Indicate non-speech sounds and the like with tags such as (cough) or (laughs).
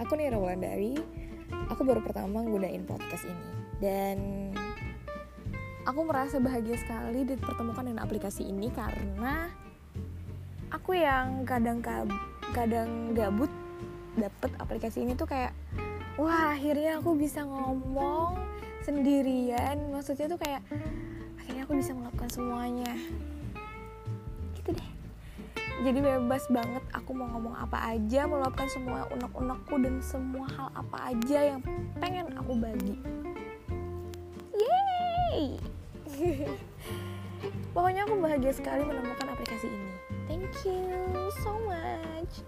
aku nih dari Aku baru pertama gunain podcast ini. Dan aku merasa bahagia sekali dipertemukan dengan aplikasi ini Karena aku yang kadang kadang gabut dapet aplikasi ini tuh kayak Wah akhirnya aku bisa ngomong sendirian. Maksudnya tuh kayak akhirnya aku bisa melakukan semuanya jadi bebas banget. Aku mau ngomong apa aja meluapkan semua unek-unekku dan semua hal apa aja yang pengen aku bagi. Yeay! (laughs) Pokoknya aku bahagia sekali menemukan aplikasi ini. Thank you so much